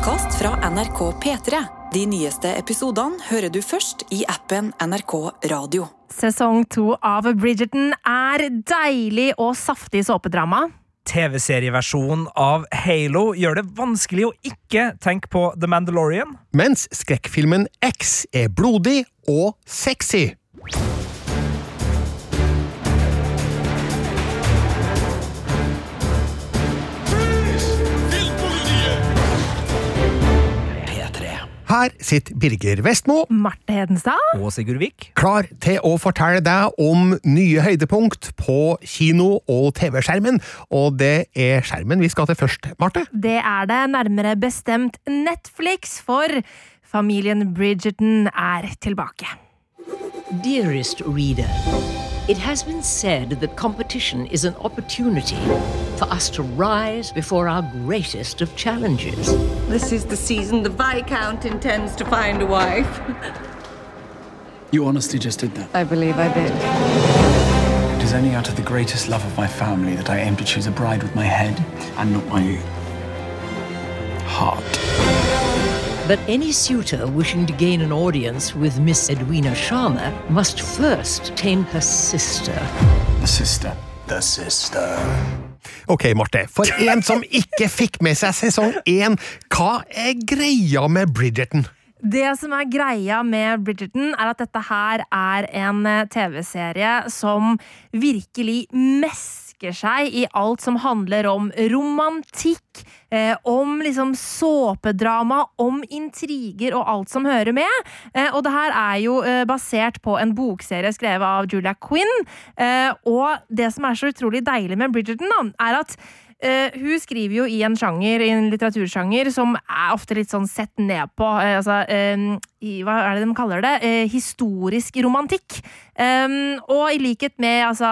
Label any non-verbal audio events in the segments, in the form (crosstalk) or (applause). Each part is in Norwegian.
podkast fra NRK P3. De nyeste episodene hører du først i appen NRK Radio. Sesong to av Bridgerton er deilig og saftig såpedrama. TV-serieversjonen av Halo gjør det vanskelig å ikke tenke på The Mandalorian. Mens skrekkfilmen X er blodig og sexy. Her sitter Birger Vestmo, Marte Hedenstad. Og Sigurd Vik. klar til å fortelle deg om nye høydepunkt på kino- og TV-skjermen. Og det er skjermen vi skal til først, Marte. Det er det nærmere bestemt Netflix, for familien Bridgerton er tilbake. Dearest reader, it has been said that competition is an opportunity for us to rise before our greatest of challenges. This is the season the Viscount intends to find a wife. (laughs) You honestly just did that. I believe I did. It is only out of the greatest love of my family that I aim to choose a bride with my head and not my heart. But any suitor wishing to gain an audience with Miss Edwina Sharma must first tame her sister. The sister. The sister. Ok, Marte. For en som ikke fikk med seg sesong én, hva er greia med Bridgerton? Det som er greia med Bridgerton, er at dette her er en eh, TV-serie som virkelig mesker seg i alt som handler om romantikk, eh, om liksom såpedrama, om intriger og alt som hører med. Eh, og det her er jo eh, basert på en bokserie skrevet av Julia Quinn. Eh, og det som er så utrolig deilig med Bridgerton, da, er at Eh, hun skriver jo i en sjanger, i en litteratursjanger, som er ofte litt sånn sett ned på. Uh, altså, uh, i, hva er det de kaller det? Eh, historisk romantikk. Um, og i likhet med altså,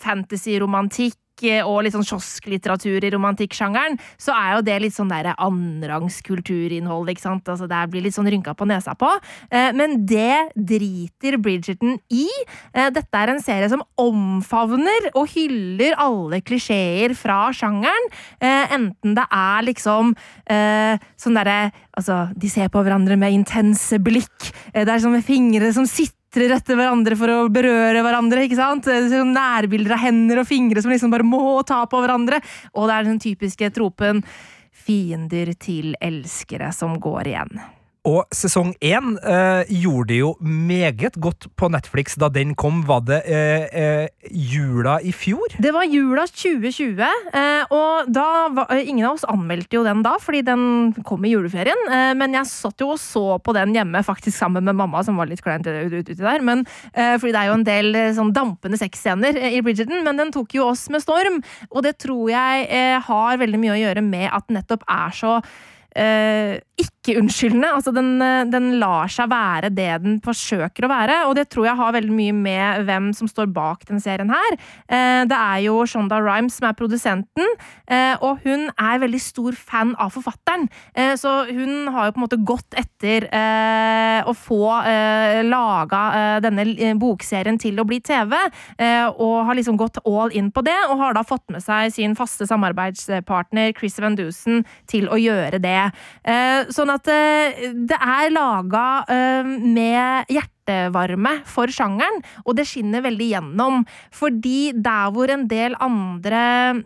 fantasy-romantikk eh, og litt sånn kiosklitteratur i romantikksjangeren, så er jo det litt sånn der annenrangs kulturinnhold, ikke sant? Altså, det blir litt sånn rynka på nesa på. Eh, men det driter Bridgerton i. Eh, Dette er en serie som omfavner og hyller alle klisjeer fra sjangeren. Enten det er liksom sånn derre Altså, de ser på hverandre med intense blikk. Det er sånne fingre som sitter etter hverandre for å berøre hverandre. ikke sant? Sånn nærbilder av hender og fingre som liksom bare må ta på hverandre. Og det er den typiske tropen 'fiender til elskere' som går igjen. Og sesong én eh, gjorde det jo meget godt på Netflix da den kom. Var det eh, eh, jula i fjor? Det var jula 2020, eh, og da var, eh, ingen av oss anmeldte jo den da, fordi den kom i juleferien. Eh, men jeg satt jo og så på den hjemme, faktisk sammen med mamma, som var litt kleint ut- ut- uti der. Men, fordi det er jo en del sånn dampende sexscener i Bridgerton, men den tok jo oss med storm. Og det tror jeg har veldig mye å gjøre med at den nettopp er så eh, ikke-unnskyldende. Altså, den, eh, den lar seg være det den forsøker å være, og det tror jeg har veldig mye med hvem som står bak den serien her. Eh, det er jo Shonda Rhimes som er produsenten, eh, og hun er veldig stor fan av forfatteren. Så hun har jo på en måte gått etter å få laga denne bokserien til å bli TV, og har liksom gått all in på det, og har da fått med seg sin faste samarbeidspartner Chris Van Dusen til å gjøre det. Sånn at eh, det er laga eh, med hjertevarme for sjangeren, og det skinner veldig gjennom. Fordi der hvor en del andre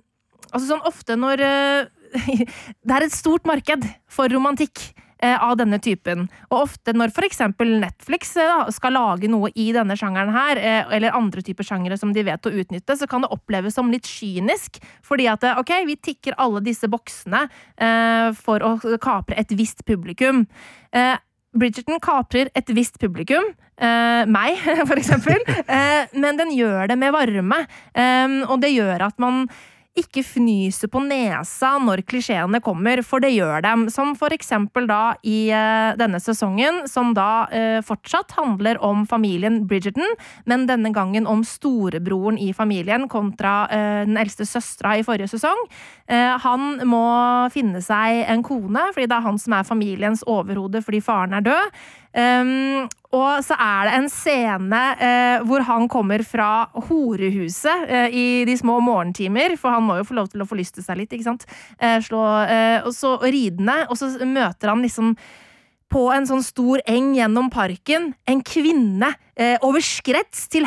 Altså sånn ofte når eh, (laughs) Det er et stort marked for romantikk av denne typen. Og ofte når eksempel Netflix eh, skal lage noe i denne sjangeren her, eh, eller andre typer sjangere som de vet å utnytte, så kan det oppleves som litt kynisk. Fordi at eh, ok, vi tikker alle disse boksene eh, for å kapre et visst publikum. Eh, Bridgerton kaprer et visst publikum. Eh, meg, (laughs) for eksempel. (laughs) Eh, men den gjør det med varme. Eh, og det gjør at man ikke fnyse på nesa når klisjeene kommer, for det gjør dem. Som for eksempel da i uh, denne sesongen, som da uh, fortsatt handler om familien Bridgerton, men denne gangen om storebroren i familien kontra uh, den eldste søstera i forrige sesong. Han må finne seg en kone, fordi det er han som er familiens overhode fordi faren er død. Um, og så er det en scene uh, hvor han kommer fra horehuset uh, i de små morgentimer, for han må jo få lov til å forlyste seg litt, ikke sant. uh, slå, og så ridende, og så møter han liksom på en sånn stor eng gjennom parken en kvinne eh, over skreds til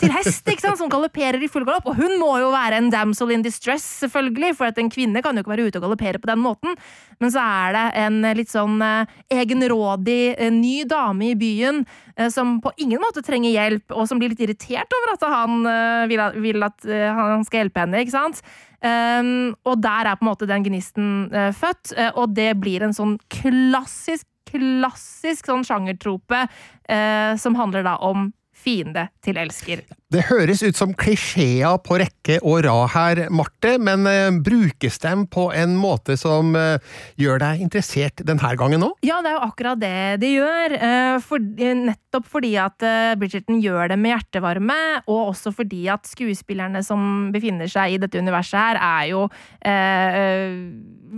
til hest, som galopperer i full galopp. Og hun må jo være en damsel in distress, selvfølgelig, for en kvinne kan jo ikke være ute og galoppere på den måten. Men så er det en eh, litt sånn eh, egenrådig eh, ny dame i byen eh, som på ingen måte trenger hjelp, og som blir litt irritert over at han eh, vil, at- vil at eh, han skal hjelpe henne, ikke sant. Um, og der er på en måte den gnisten eh, født, eh, og det blir en sånn klassisk klassisk sånn sjangertrope eh, som handler da om fiende til elsker. Det høres ut som klisjeer på rekke og rad her, Marte, men eh, brukes dem på en måte som eh, gjør deg interessert denne gangen òg? Ja, det er jo akkurat det de gjør. eh, For, eh, nettopp fordi at eh, Bridgerton gjør det med hjertevarme, og også fordi at skuespillerne som befinner seg i dette universet her, er jo eh,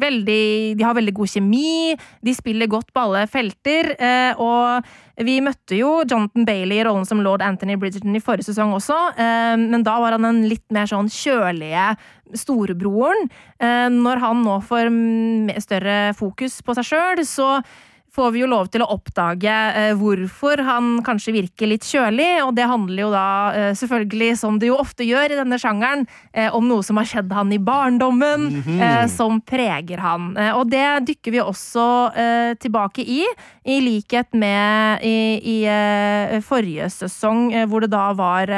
veldig De har veldig god kjemi, de spiller godt på alle felter, eh, og vi møtte jo Jonathan Bailey i rollen som lord Anthony Bridgerton i forrige sesong også, eh, men da var han den litt mer sånn kjølige storebroren. Eh, Når han nå får større fokus på seg sjøl, så får vi jo lov til å oppdage eh, hvorfor han kanskje virker litt kjølig, og det handler jo da eh, selvfølgelig, som det jo ofte gjør i denne sjangeren, eh, om noe som har skjedd han i barndommen, eh, som preger han. Og det dykker vi også tilbake i, i likhet med i, i forrige sesong, hvor det da var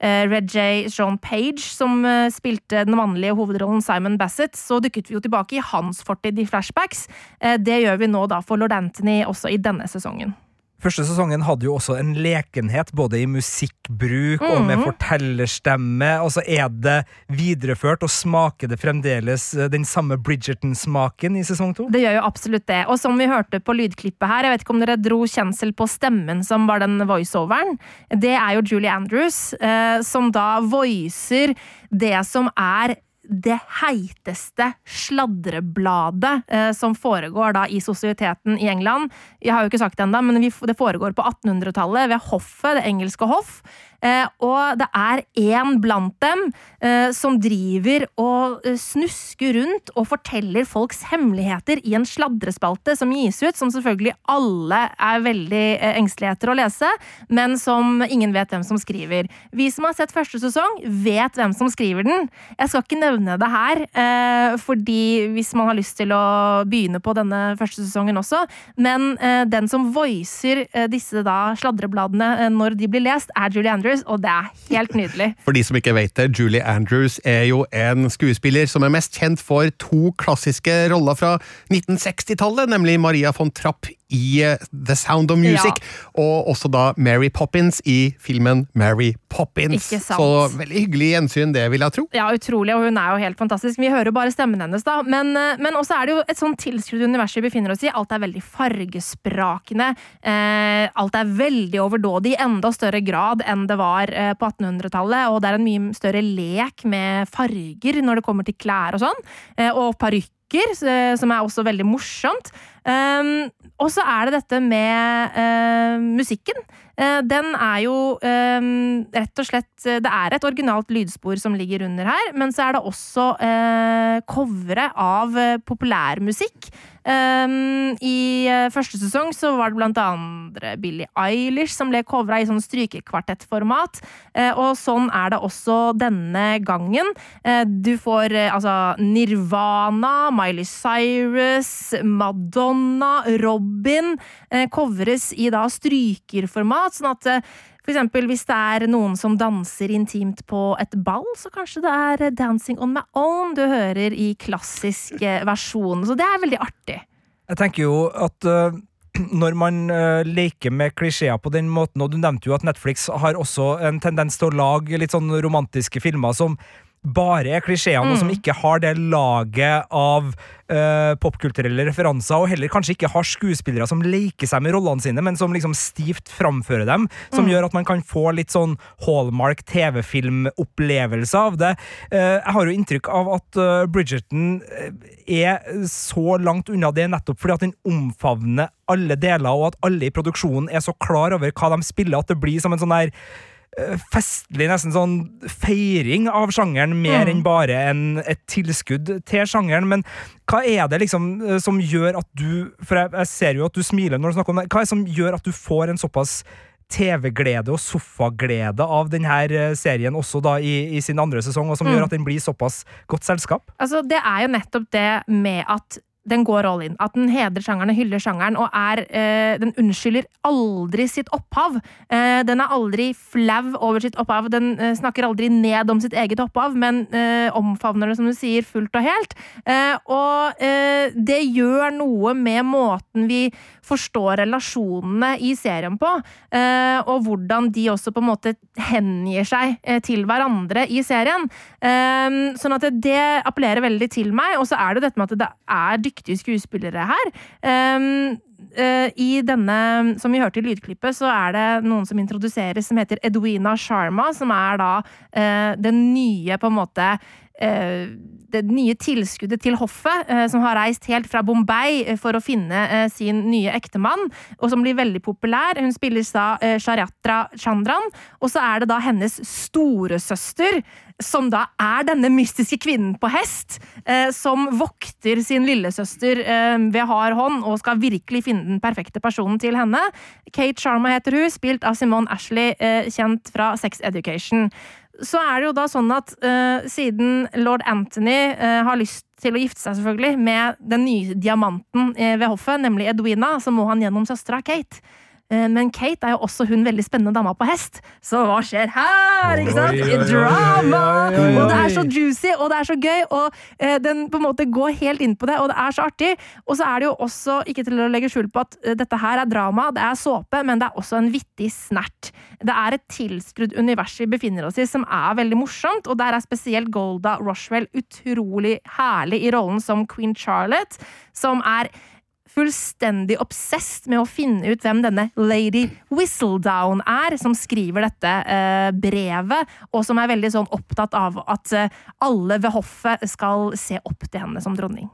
Red J. Sean Page som spilte den mannlige hovedrollen Simon Bassett, så dukket vi jo tilbake i hans fortid i flashbacks. Det gjør vi nå da for lord Anthony også i denne sesongen. Første sesongen hadde jo også en lekenhet, både i musikkbruk og med fortellerstemme. Og så er det videreført, og smaker det fremdeles eh, den samme Bridgerton-smaken i sesong to? Det gjør jo absolutt det. Og som vi hørte på lydklippet her, jeg vet ikke om dere dro kjensel på stemmen som var den voiceoveren, det er jo Julie Andrews, eh, som da voicer det som er det heiteste sladrebladet eh, som foregår da i sosieteten i England. Jeg har jo ikke sagt det ennå, men vi, det foregår på 1800-tallet ved hoffet, det engelske hoff. Eh, og det er én blant dem eh, som driver og eh, snusker rundt og forteller folks hemmeligheter i en sladrespalte som gis ut, som selvfølgelig alle er veldig engstelige etter å lese, men som ingen vet hvem som skriver. Vi som har sett første sesong, vet hvem som skriver den. Jeg skal ikke nevne det her, fordi hvis man har lyst til å begynne på denne første sesongen også, men den som voicer disse da sladrebladene når de blir lest, er Julie Andrews, og det er helt nydelig. (laughs) For de som ikke vet det, Julie Andrews er jo en skuespiller som er mest kjent for to klassiske roller fra 1960-tallet, nemlig Maria von Trapp i eh, The Sound of Music, og også da Mary Poppins i filmen Mary Poppins. Så veldig hyggelig gjensyn, det vil jeg tro. Ja, utrolig, og hun er jo helt fantastisk. Vi hører jo bare stemmen hennes, da. Men, eh, men også er det jo et sånn tilskrudd univers vi befinner oss i. Alt er veldig fargesprakende. Eh, alt er veldig overdådig, i enda større grad enn det var eh, på 1800-tallet. Og det er en mye større lek med farger når det kommer til klær og sånn. Eh, og parykker, eh, som er også veldig morsomt. Um, og så er det dette med uh, musikken. Eh, den er jo eh, rett og slett Det er et originalt lydspor som ligger under her, men så er det også covere av eh, populærmusikk. Um, I eh, første sesong så var det blant andre Billie Eilish som ble covra i sånn strykekvartettformat. Uh, og sånn er det også denne gangen. Uh, du får uh, altså Nirvana, Miley Cyrus, Madonna, Robin uh, covres i da strykerformat, sånn at eh, eksempel hvis det er noen som danser intimt på et ball, så kanskje det er eh, 'Dancing on my own' du hører i klassisk eh, versjon. Så det er veldig artig. Jeg tenker jo at uh, (clears throat) når man uh, leker med klisjeer på den måten, og du nevnte jo at Netflix har også en tendens til å lage litt sånn romantiske filmer som bare er klisjeene, og som ikke har det laget av uh, popkulturelle referanser, og heller kanskje ikke har skuespillere som leker seg med rollene sine, men som liksom stivt framfører dem, som gjør at man kan få litt sånn Hallmark TV-filmopplevelse av det. Uh, jeg har jo inntrykk av at uh, Bridgerton er så langt unna det nettopp fordi at den omfavner alle deler, og at alle i produksjonen er så klar over hva de spiller, at det blir som en sånn der festlig, nesten sånn feiring av sjangeren, mer Mm. enn bare en, et tilskudd til sjangeren. Men hva er det liksom eh, som gjør at du For jeg, jeg ser jo at du smiler når du snakker om det. Hva er det som gjør at du får en såpass TV-glede og sofaglede av denne eh, serien også da i, i sin andre sesong, og som Mm. gjør at den blir såpass godt selskap? Altså, det er jo nettopp det med at den går all in. At den hedrer sjangeren og hyller sjangeren, og er eh, Den unnskylder aldri sitt opphav. Eh, den er aldri flau over sitt opphav. Den eh, snakker aldri ned om sitt eget opphav, men eh, omfavner det, som du sier, fullt og helt. Eh, og eh, det gjør noe med måten vi forstår relasjonene i serien på, og hvordan de også på en måte hengir seg til hverandre i serien. Sånn at det, det appellerer veldig til meg. Og så er det dette med at det er dyktige skuespillere her. Eh, I denne, som vi hørte i lydklippet, så er det noen som introduseres som heter Edwina Sharma, som er da eh, den nye, på en måte eh, det nye tilskuddet til hoffet, eh, som har reist helt fra Bombay eh, for å finne eh, sin nye ektemann, og som blir veldig populær. Hun spiller da eh, Sharyatra Chandran, og så er det da hennes storesøster, som da er denne mystiske kvinnen på hest, eh, som vokter sin lillesøster eh, ved hard hånd og skal virkelig finne den perfekte personen til henne. Kate Sharma heter hun, spilt av Simone Ashley, eh, kjent fra Sex Education så er det jo da sånn at eh, siden lord Anthony eh, har lyst til å gifte seg selvfølgelig med den nye diamanten ved hoffet, nemlig Edwina, så må han gjennom søstera Kate. Eh, Men Kate er jo også hun veldig spennende dama på hest, så hva skjer her? ikke sant? Oi, Drama! Og det er så juicy, og det er så gøy, og eh, den på en måte går helt inn på det, og det er så artig. Og så er det jo også, ikke til å legge skjul på at eh, dette her er drama, det er såpe, men det er også en vittig snert. Det er et tilskrudd univers vi befinner oss i som er veldig morsomt, og der er spesielt Golda Roshwell utrolig herlig i rollen som Queen Charlotte, som er fullstendig obsessed med å finne ut hvem denne Lady Whistledown er, som skriver dette eh, brevet, og som er veldig sånn opptatt av at eh, alle ved hoffet skal se opp til henne som dronning.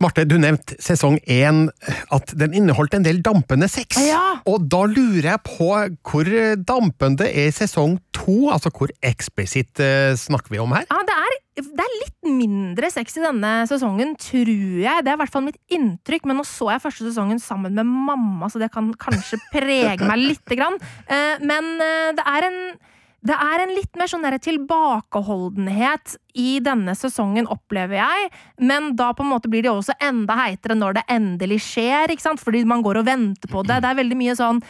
Marte, du nevnte sesong én at den inneholdt en del dampende sex. Ja. Og da lurer jeg på hvor dampende er sesong to? Altså hvor eksplisitt eh, snakker vi om her? Ja, det er, det er litt mindre sex i denne sesongen, tror jeg. Det er i hvert fall mitt inntrykk, men nå så jeg første sesongen sammen med mamma, så det kan kanskje prege meg lite grann. Eh, Men eh, det er en det er en litt mer sånn der tilbakeholdenhet i denne sesongen, opplever jeg. Men da på en måte blir det også enda heitere når det endelig skjer, ikke sant? fordi man går og venter på det. Det er veldig mye sånn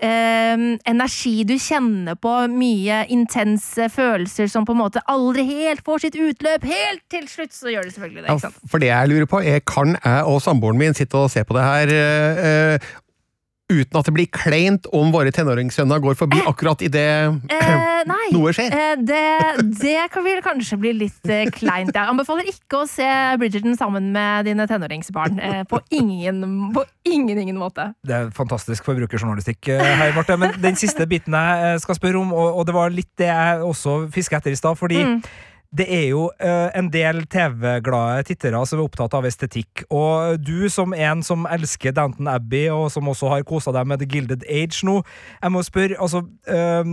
eh, energi du kjenner på, mye intense følelser som på en måte aldri helt får sitt utløp. Helt til slutt så gjør det selvfølgelig det. Ikke sant? for det jeg lurer på er, kan jeg og samboeren min sitte og se på det her eh, eh, uten at det blir kleint om våre tenåringssønner går forbi akkurat idet Eh, (clears throat) noe skjer? Eh, det, det kan vel kanskje bli litt eh, kleint. Jeg anbefaler ikke å se Bridgerton sammen med dine tenåringsbarn. Eh, på ingen, på ingen, ingen måte. Det er fantastisk forbrukerjournalistikk eh, her, Marte. Men den siste biten jeg eh, skal spørre om, og, og det var litt det jeg også fisker etter i stad, fordi Mm. Det er jo eh, en del TV-glade tittere som er opptatt av estetikk. Og du som en som elsker Downton Abbey, og som også har kosa deg med The Gilded Age nå, jeg må spørre, altså eh,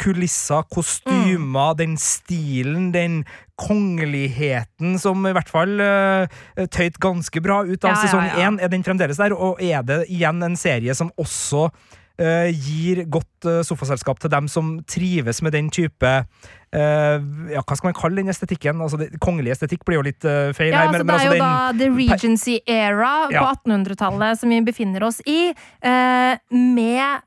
Kulisser, kostymer, den stilen, den kongeligheten som i hvert fall uh, tøyt ganske bra ut av Ja, sesong sesong ja. ja. er den fremdeles der? Og er det igjen en serie som også eh, gir godt eh, sofaselskap til dem som trives med den type eh, Ja, hva skal man kalle den estetikken? Altså, det, kongelig estetikk blir jo litt uh, feil Ja, her, altså, men, men det er altså jo den da The Regency era Ja. på 1800-tallet som vi befinner oss i, uh, med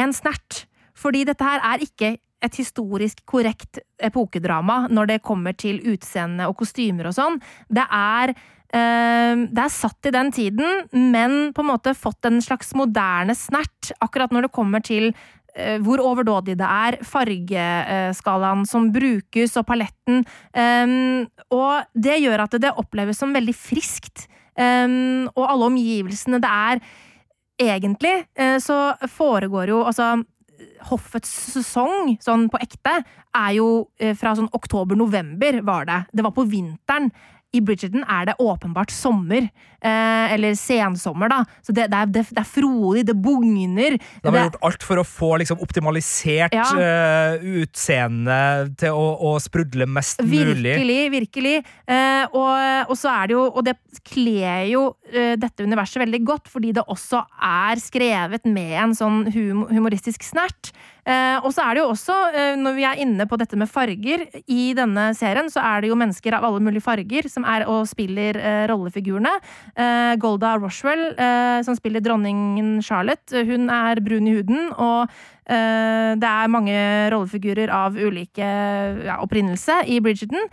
en snert. Fordi dette her er ikke et historisk korrekt epokedrama når det kommer til utseende og kostymer og sånn. Det er eh, det er satt i den tiden, men på en måte fått en slags moderne snert, akkurat når det kommer til eh, hvor overdådig det er, fargeskalaen som brukes, og paletten. Um, og det gjør at det oppleves som veldig friskt. Um, og alle omgivelsene det er Egentlig uh, så foregår jo altså Hoffets sesong, sånn på ekte, er jo uh, fra sånn oktober-november, var det. Det var på vinteren. I Bridgerton er det åpenbart sommer. Eh, eller sensommer, da. Så det, det, er, det, det er, frodig, det bugner. De har gjort alt for å få liksom, optimalisert ja. uh, utseendet til å, å, sprudle mest virkelig, mulig. Virkelig, virkelig. Uh, og, og, så er det jo Og det kler jo uh, dette universet veldig godt, fordi det også er skrevet med en sånn hum humoristisk snert. Og så er det jo også, når vi er inne på dette med farger, i denne serien så er det jo mennesker av alle mulige farger som er og spiller rollefigurene. Uh, Golda Roshwell, som spiller dronningen Charlotte, hun er brun i huden, og det er mange rollefigurer av ulike ja, opprinnelse i Bridgerton.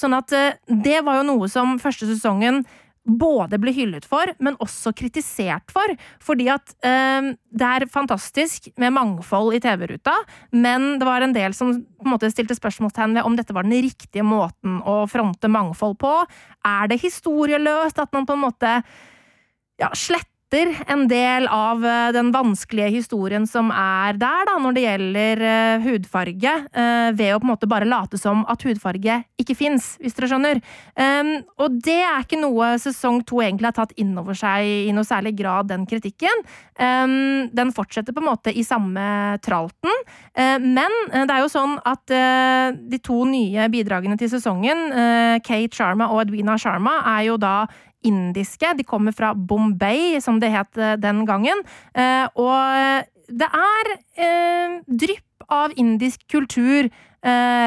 sånn at det var jo noe som første sesongen både ble hyllet for, men også kritisert for. Fordi at eh, det er fantastisk med mangfold i TV-ruta, men det var en del som på en måte stilte spørsmålstegn ved om dette var den riktige måten å fronte mangfold på. Er det historieløst at man på en måte ja, sletter etter en del av eh, den vanskelige historien som er der, da, når det gjelder uh, hudfarge, uh, ved å på en måte bare late som at hudfarge ikke fins, hvis dere skjønner. Um, og det er ikke noe sesong to egentlig har tatt inn over seg i noe særlig grad, den kritikken. Um, den fortsetter på en måte i samme tralten, uh, men det er jo sånn at de to nye bidragene til sesongen, Kate Sharma og Edwina Sharma, er jo da indiske. De kommer fra Bombay, som det het eh, den gangen. Eh, og det er eh, drypp av indisk kultur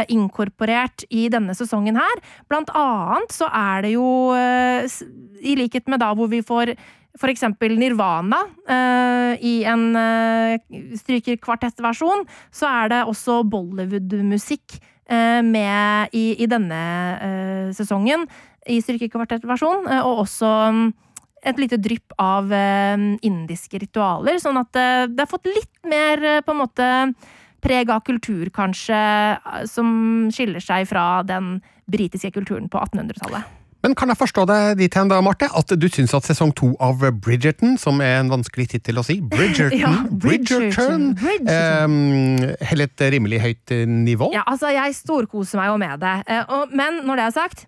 inkorporert i denne sesongen her. Blant annet så er det jo, i likhet med da hvor vi får for eksempel Nirvana uh, i en uh, strykerkvartettversjon, så er det også Bollywood-musikk uh, med i, i denne sesongen i strykekvartettversjon, eh, og også mm, et lite drypp av eh, indiske ritualer, sånn at eh, det har fått litt mer på en måte preg av kultur, kanskje, som skiller seg fra den britiske kulturen på 1800-tallet. Men kan jeg forstå deg dit hen, da, Marte, at du syns at sesong to av Bridgerton, som er en vanskelig tittel å si (laughs) Bridgerton, ja, Bridgerton, Bridgerton. Um, Heller et rimelig høyt nivå? Ja, altså, jeg storkoser meg jo med det. Men når det er sagt,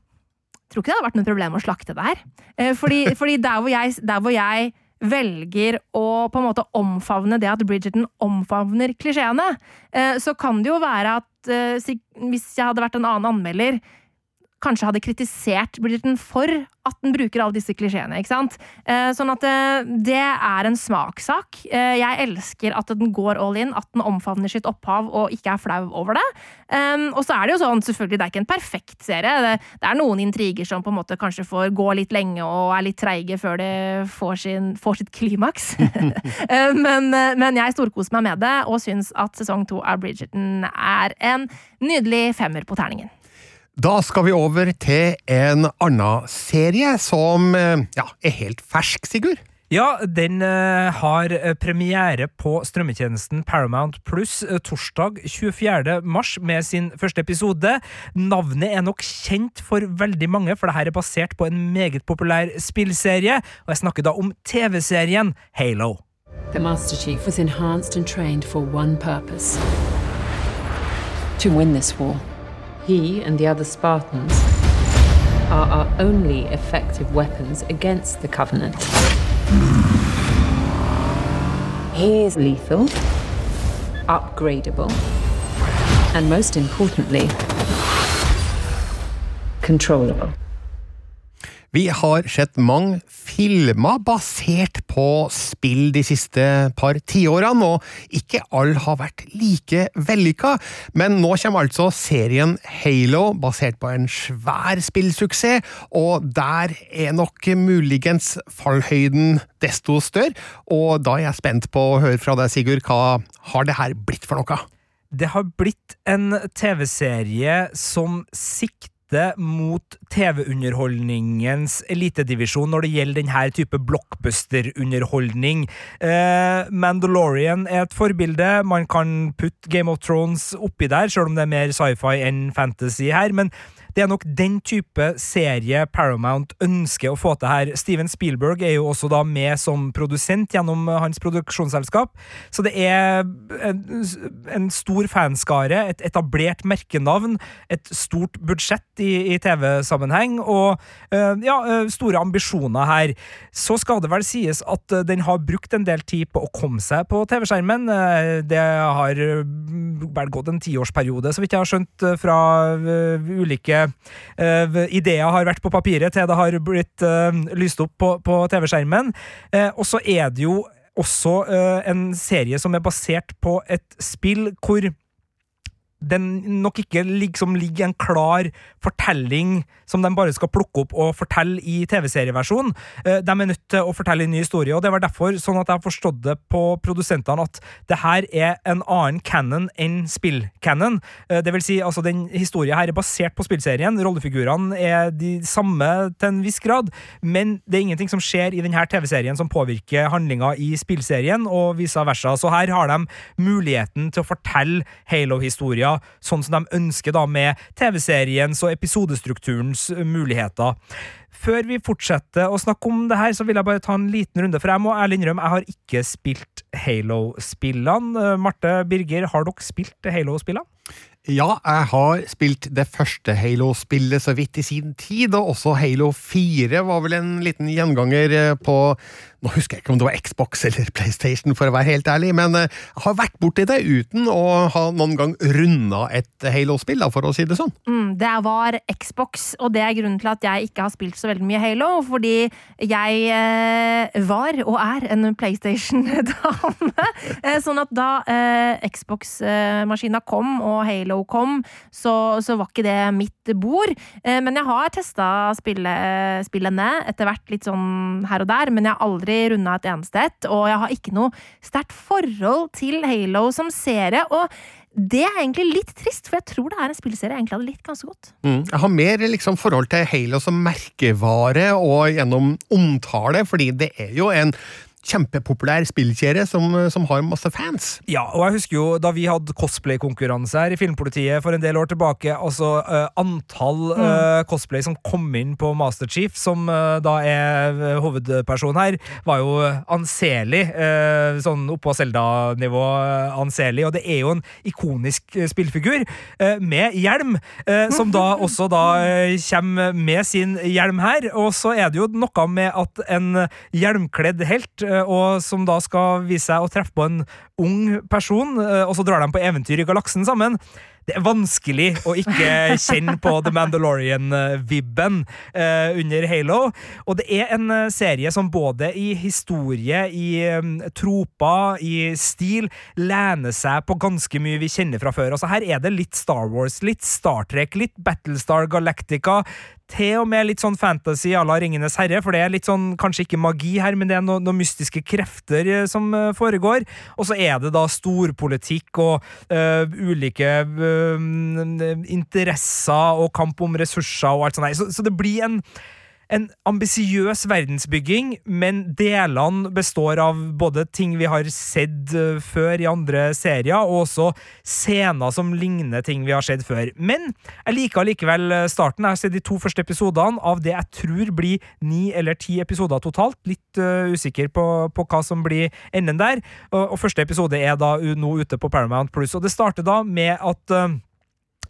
tror ikke det hadde vært noe problem å slakte det her. Eh, fordi, (laughs) fordi der, hvor jeg, der, hvor jeg, velger å på en måte omfavne det at Bridgerton omfavner klisjeene, eh, så kan det jo være at eh, hvis jeg hadde vært en annen anmelder, kanskje hadde kritisert Bridgerton for at den bruker alle disse klisjeene. ikke sant? Eh, sånn at eh, det er en smakssak. Eh, jeg elsker at den går all in, at den omfavner sitt opphav og ikke er flau over det. Og så er det jo sånn, selvfølgelig, det er ikke en perfekt serie. Det er noen intriger som på en måte kanskje får gå litt lenge og er litt treige før det får, sin, får sitt klimaks. (laughs) men, men, jeg storkoser meg med det og syns at sesong to av Bridgerton er en nydelig femmer på terningen. Da skal vi over til en annen serie som eh, ja, er helt fersk, Sigurd. Ja, den uh, har eh, premiere på strømmetjenesten Paramount Pluss torsdag 24. mars med sin første episode. Navnet er nok kjent for veldig mange, for dette er basert på en meget populær spillserie, og jeg snakker da om TV-serien Halo. The Master Chief was enhanced and trained for one purpose. To win this war. He and the other Spartans are our only effective weapons against the Covenant. He is lethal, upgradable, and most importantly, controllable. Vi har sett mange filmer basert på spill de siste par tiårene, og ikke alle har vært like vellykka. Men nå kommer altså serien Halo, basert på en svær spillsuksess, og der er nok muligens fallhøyden desto større. Og da er jeg spent på å høre fra deg, Sigurd, hva har det her blitt for noe? Det har blitt en TV-serie som sikter sikte mot TV-underholdningens elitedivisjon når det gjelder denne type blockbuster-underholdning. Eh, Mandalorian er et forbilde. Man kan putte Game of Thrones oppi der, selv om det er mer sci-fi enn fantasy her. men det er nok den type serie Paramount ønsker å få til her. Steven Spielberg er jo også da med som produsent gjennom hans produksjonsselskap, så det er en, en stor fanskare, et etablert merkenavn, et stort budsjett i, i TV-sammenheng, og øh, ja, store ambisjoner her. Så skal det vel sies at den har brukt en del tid på å komme seg på TV-skjermen. Det har vel gått en tiårsperiode, så vidt jeg har skjønt, fra ulike uh, ideer har vært på papiret til det har blitt uh, lyst opp på, på TV-skjermen. Uh, og så er det jo også en serie som er basert på et spill hvor den nok ikke liksom ligger en klar fortelling som de bare skal plukke opp og fortelle i TV-serieversjon. De er nødt til å fortelle en ny historie, og det var derfor sånn at jeg har forstått det på produsentene at det her er en annen canon enn spill-canon. Det vil si, altså, den historien her er basert på spillserien, rollefigurene er de samme til en viss grad, men det er ingenting som skjer i denne TV-serien som påvirker handlinga i spillserien, og vice versa. Så her har de muligheten til å fortelle Halo-historier sånn som de ønsker da med TV-seriens og episodestrukturens muligheter. Før vi fortsetter å snakke om det her, så vil jeg bare ta en liten runde, for jeg må ærlig innrømme jeg har ikke spilt Halo-spillene. Marte Birger, har dere spilt Halo-spillene? Ja, jeg har spilt det første Halo-spillet så vidt i sin tid, og også Halo 4 var vel en liten gjenganger på Nå husker jeg ikke om det var Xbox eller PlayStation, for å være helt ærlig, men jeg har vært borti det uten å ha noen gang runda et Halo-spill, for å si det sånn. Mm, det var Xbox, og det er grunnen til at jeg ikke har spilt så veldig mye Halo, fordi jeg eh, var, og er, en PlayStation-dame. (laughs) sånn at da eh, Xbox-maskina kom, og Halo Halo kom, så, så, var ikke det mitt bord. Eh, men jeg har testa spillene etter hvert litt sånn her og der, men jeg har aldri runda et eneste et. Og jeg har ikke noe sterkt forhold til Halo som serie. og det er egentlig litt trist, for jeg tror det er en spillserie jeg egentlig hadde likt ganske godt. Mm. Jeg har mer liksom, forhold til Halo som merkevare og gjennom omtale, fordi det er jo en kjempepopulær spillkjede som, som, har masse fans. Ja, og jeg husker jo da vi hadde cosplay-konkurranse her i Filmpolitiet for en del år tilbake, altså uh, antall mm. uh, cosplay som kom inn på Masterchief, som uh, da er hovedperson her, var jo anselig. sånn oppå Selda-nivå anselig, og det er jo en ikonisk spillfigur med hjelm, som da (laughs) også da kommer med sin hjelm her, og så er det jo noe med at en hjelmkledd helt Eh, og som da skal vise seg å treffe på en ung person, eh, og så drar de på eventyr i galaksen sammen det er vanskelig å ikke kjenne på The Mandalorian-vibben uh, under Halo. Og det er en uh, serie som både i historie, i um, troper, i stil, lener seg på ganske mye vi kjenner fra før. Altså Her er det litt Star Wars, litt Star Trek, litt Battlestar Galactica til og med litt sånn fantasy à la Ringenes herre, for det er litt sånn, kanskje ikke magi her, men det er noen noe mystiske krefter eh, som foregår. Og så er det da storpolitikk og uh, ulike uh, interesser og kamp om ressurser og alt sånt. Så, så det blir en en ambisiøs verdensbygging, men delene består av både ting vi har sett eh, før i andre serier, og også scener som ligner ting vi har sett før. Men jeg liker allikevel starten. Jeg har sett de to første episodene av det jeg tror blir ni eller ti episoder totalt. Litt uh, usikker på, på, hva som blir enden der. Og, og, første episode er da nå ute på Paramount Plus, og det starter da med at uh,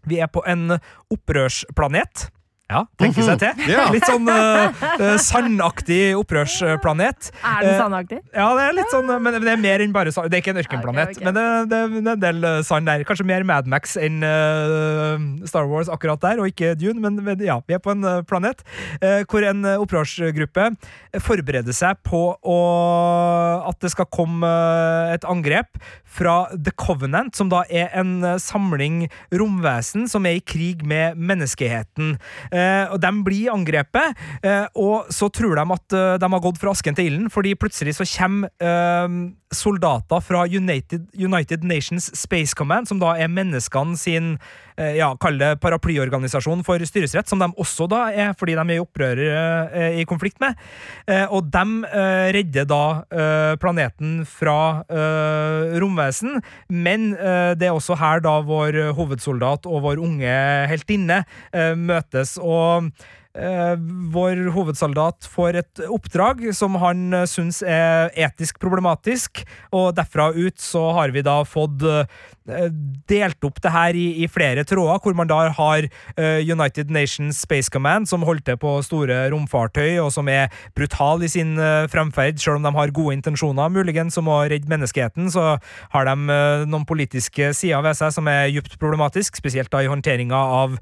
vi er på en opprørsplanet. Ja, tenke seg til. (laughs) Ja. Litt sånn uh, sandaktig opprørsplanet. Er den sandaktig? Uh, ja, det er litt sånn, men det er mer enn bare sand. Det er ikke en ørkenplanet, okay, okay. men det, det, det, er en del sand der. Kanskje mer Mad Max enn uh, Star Wars akkurat der, og ikke Dune, men, men ja, vi er på en planet hvor en opprørsgruppe forbereder seg på å, at det skal komme et angrep fra The Covenant, som da er en samling romvesen som er i krig med menneskeheten. Eh, og De blir angrepet, eh, og så tror de at eh, de har gått fra asken til ilden, fordi plutselig så kommer soldater fra United, United, Nations Space Command, som da er menneskene sin eh, ja, kall det paraplyorganisasjon for styresrett, som de også da er, fordi de er i opprør eh, i konflikt med. Eh, og de eh, redder da eh, planeten fra eh, romvesen, men eh, det er også her da vår hovedsoldat og vår unge heltinne eh, møtes. og Eh, vår hovedsoldat får et oppdrag som han eh, syns er etisk problematisk, og derfra ut så har vi da fått eh, delt opp det her i, i, flere tråder, hvor man da har United Nations Space Command, som holder til på store romfartøy, og som er brutal i sin fremferd, selv om de har gode intensjoner, muligens, om å redde menneskeheten, så har de noen politiske sider ved seg som er djupt problematisk, spesielt da i håndteringa av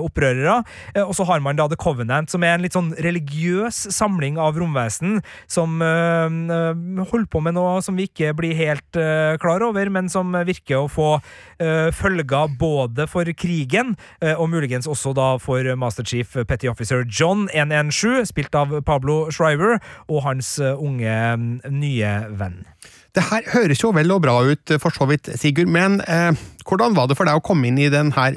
opprørere. og så har man da The Covenant, som er en litt sånn religiøs samling av romvesen som øh, holder på med noe som vi ikke blir helt øh, klar over, men som virker å få følger både for krigen, og muligens også da for Master Chief Petty Officer John 117, spilt av Pablo Shriver, og hans unge nye venn. Det her høres jo vel og bra ut, for så vidt, Sigurd, men eh, hvordan var det for deg å komme inn i denne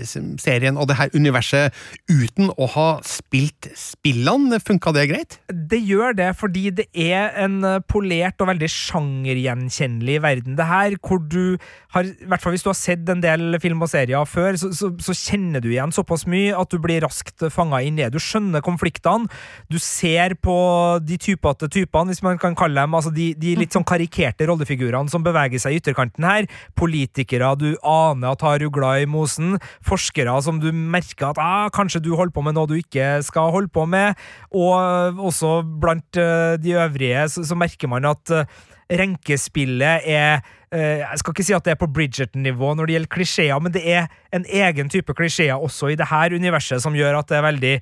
serien og det her universet uten å ha spilt spillene? Funka det greit? Det gjør det, fordi det er en eh, polert og veldig sjangergjenkjennelig verden, det her, hvor du har I hvert fall hvis du har sett en del film og serier før, så, så, så kjenner du igjen såpass mye at du blir raskt fanga inn i det. Du skjønner konfliktene, du ser på de typete typene, hvis man kan kalle dem, altså de, de litt sånn karikerte rollefigurene som beveger seg i ytterkanten her. Politikere du aner aner tar ugla i mosen, forskere som du merker at ah, kanskje du holder på med noe du ikke skal holde på med, og også blant uh, de øvrige så, så, merker man at uh, renkespillet er Jeg skal ikke si at det er på Bridgerton-nivå når det gjelder klisjeer, men det er en egen type klisjeer også i det her universet som gjør at det er veldig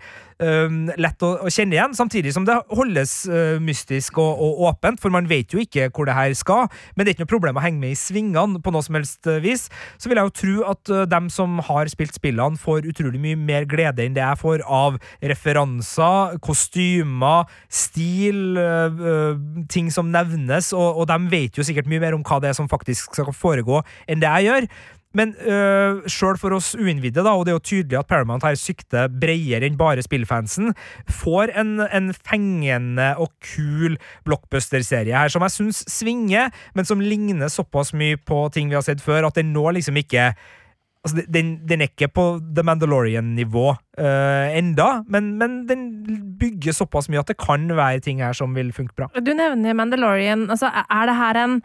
um, lett å, å, kjenne igjen, samtidig som det holdes uh, mystisk og, og, åpent, for man vet jo ikke hvor det her skal. Men det er ikke noe problem å henge med i svingene på noe som helst uh, vis. Så vil jeg jo tro at uh, dem som har spilt spillene, får utrolig mye mer glede enn det jeg får av referanser, kostymer, stil, ting som nevnes, og, og de vet jo sikkert mye mer om hva det er som faktisk skal foregå, enn det jeg gjør. Men øh, sjøl for oss uinnvidde, og det er jo tydelig at Paramount her sikter bredere enn bare spillfansen, får en, en fengende og kul blockbuster-serie her som jeg syns svinger, men som ligner såpass mye på ting vi har sett før, at den nå liksom ikke Altså, den, den, er ikke på The Mandalorian-nivå uh, enda, men, men, den bygger såpass mye at det kan være ting her som vil funke bra. Du nevner Mandalorian. Altså, er det her en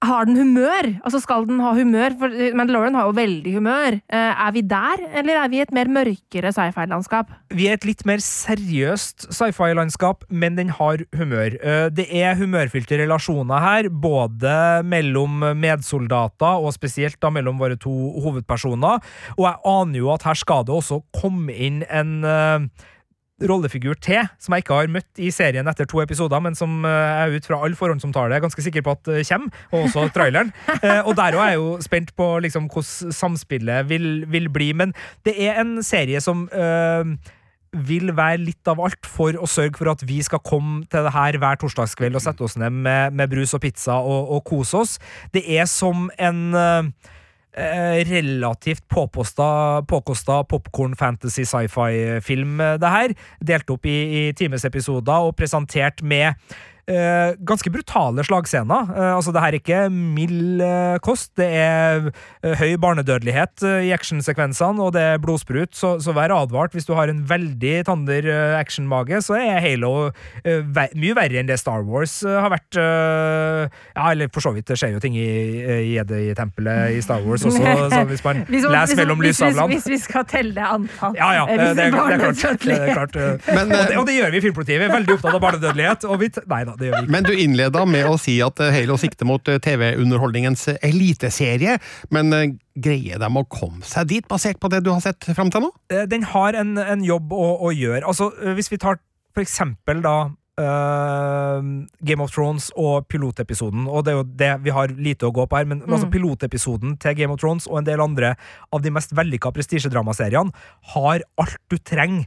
har den humør? Altså Skal den ha humør? For Mandalorian har jo veldig humør. Eh, er vi der, eller er vi et mer mørkere sci-fi-landskap? Vi er et litt mer seriøst sci-fi-landskap, men den har humør. Eh, det er humørfylte relasjoner her, både mellom medsoldater, og spesielt da mellom våre to hovedpersoner. Og jeg aner jo at her skal det også komme inn en eh, rollefigur til, som jeg ikke har møtt i serien etter to episoder, men som eh, jeg ut fra all forhåndsomtale er ganske sikker på at eh, kommer, og også traileren. (laughs) Eh, og der òg er jeg jo spent på liksom, hvordan samspillet vil, vil, bli. Men det er en serie som øh, vil være litt av alt for å sørge for at vi skal komme til det her hver torsdagskveld og sette oss ned med, med brus og pizza og, og kose oss. Det er som en øh, Eh, relativt påkosta popkorn, fantasy, sci-fi-film, eh, det her. Delt opp i, i timesepisoder og presentert med eh, ganske brutale slagscener. Eh, altså, det her er ikke mild eh, kost. Det er eh, høy barnedødelighet eh, i actionsekvensene, og det er blodsprut, så, så, vær advart. Hvis du har en veldig tander actionmage, så er Halo ver mye verre enn det Star Wars har vært. ja, eller for så vidt, det skjer jo ting i Jedi-tempelet i Star Wars også, (laughs) så hvis man hvis, leser mellom lysavlene hvis, hvis, vi skal telle antall Ja, ja, det, det, er, klart. Det er klart. Men, og, det, og, det, gjør vi i Filmpolitiet. Vi er veldig opptatt av barnedødelighet. Og vi, nei da, det gjør vi ikke. Men du innleda med å si at eh, Halo sikter mot eh, TV-underholdningens eh, eliteserie. Men greier de å komme seg dit, basert på det du har sett fram til nå? Den har en, en jobb å, å, gjøre. Altså, hvis vi tar for eksempel da Uh, Game of Thrones og pilotepisoden. Og det er jo det vi har lite å gå på her, men altså, mm. altså pilotepisoden til Game of Thrones og en del andre av de mest vellykka prestisjedramaseriene har alt du trenger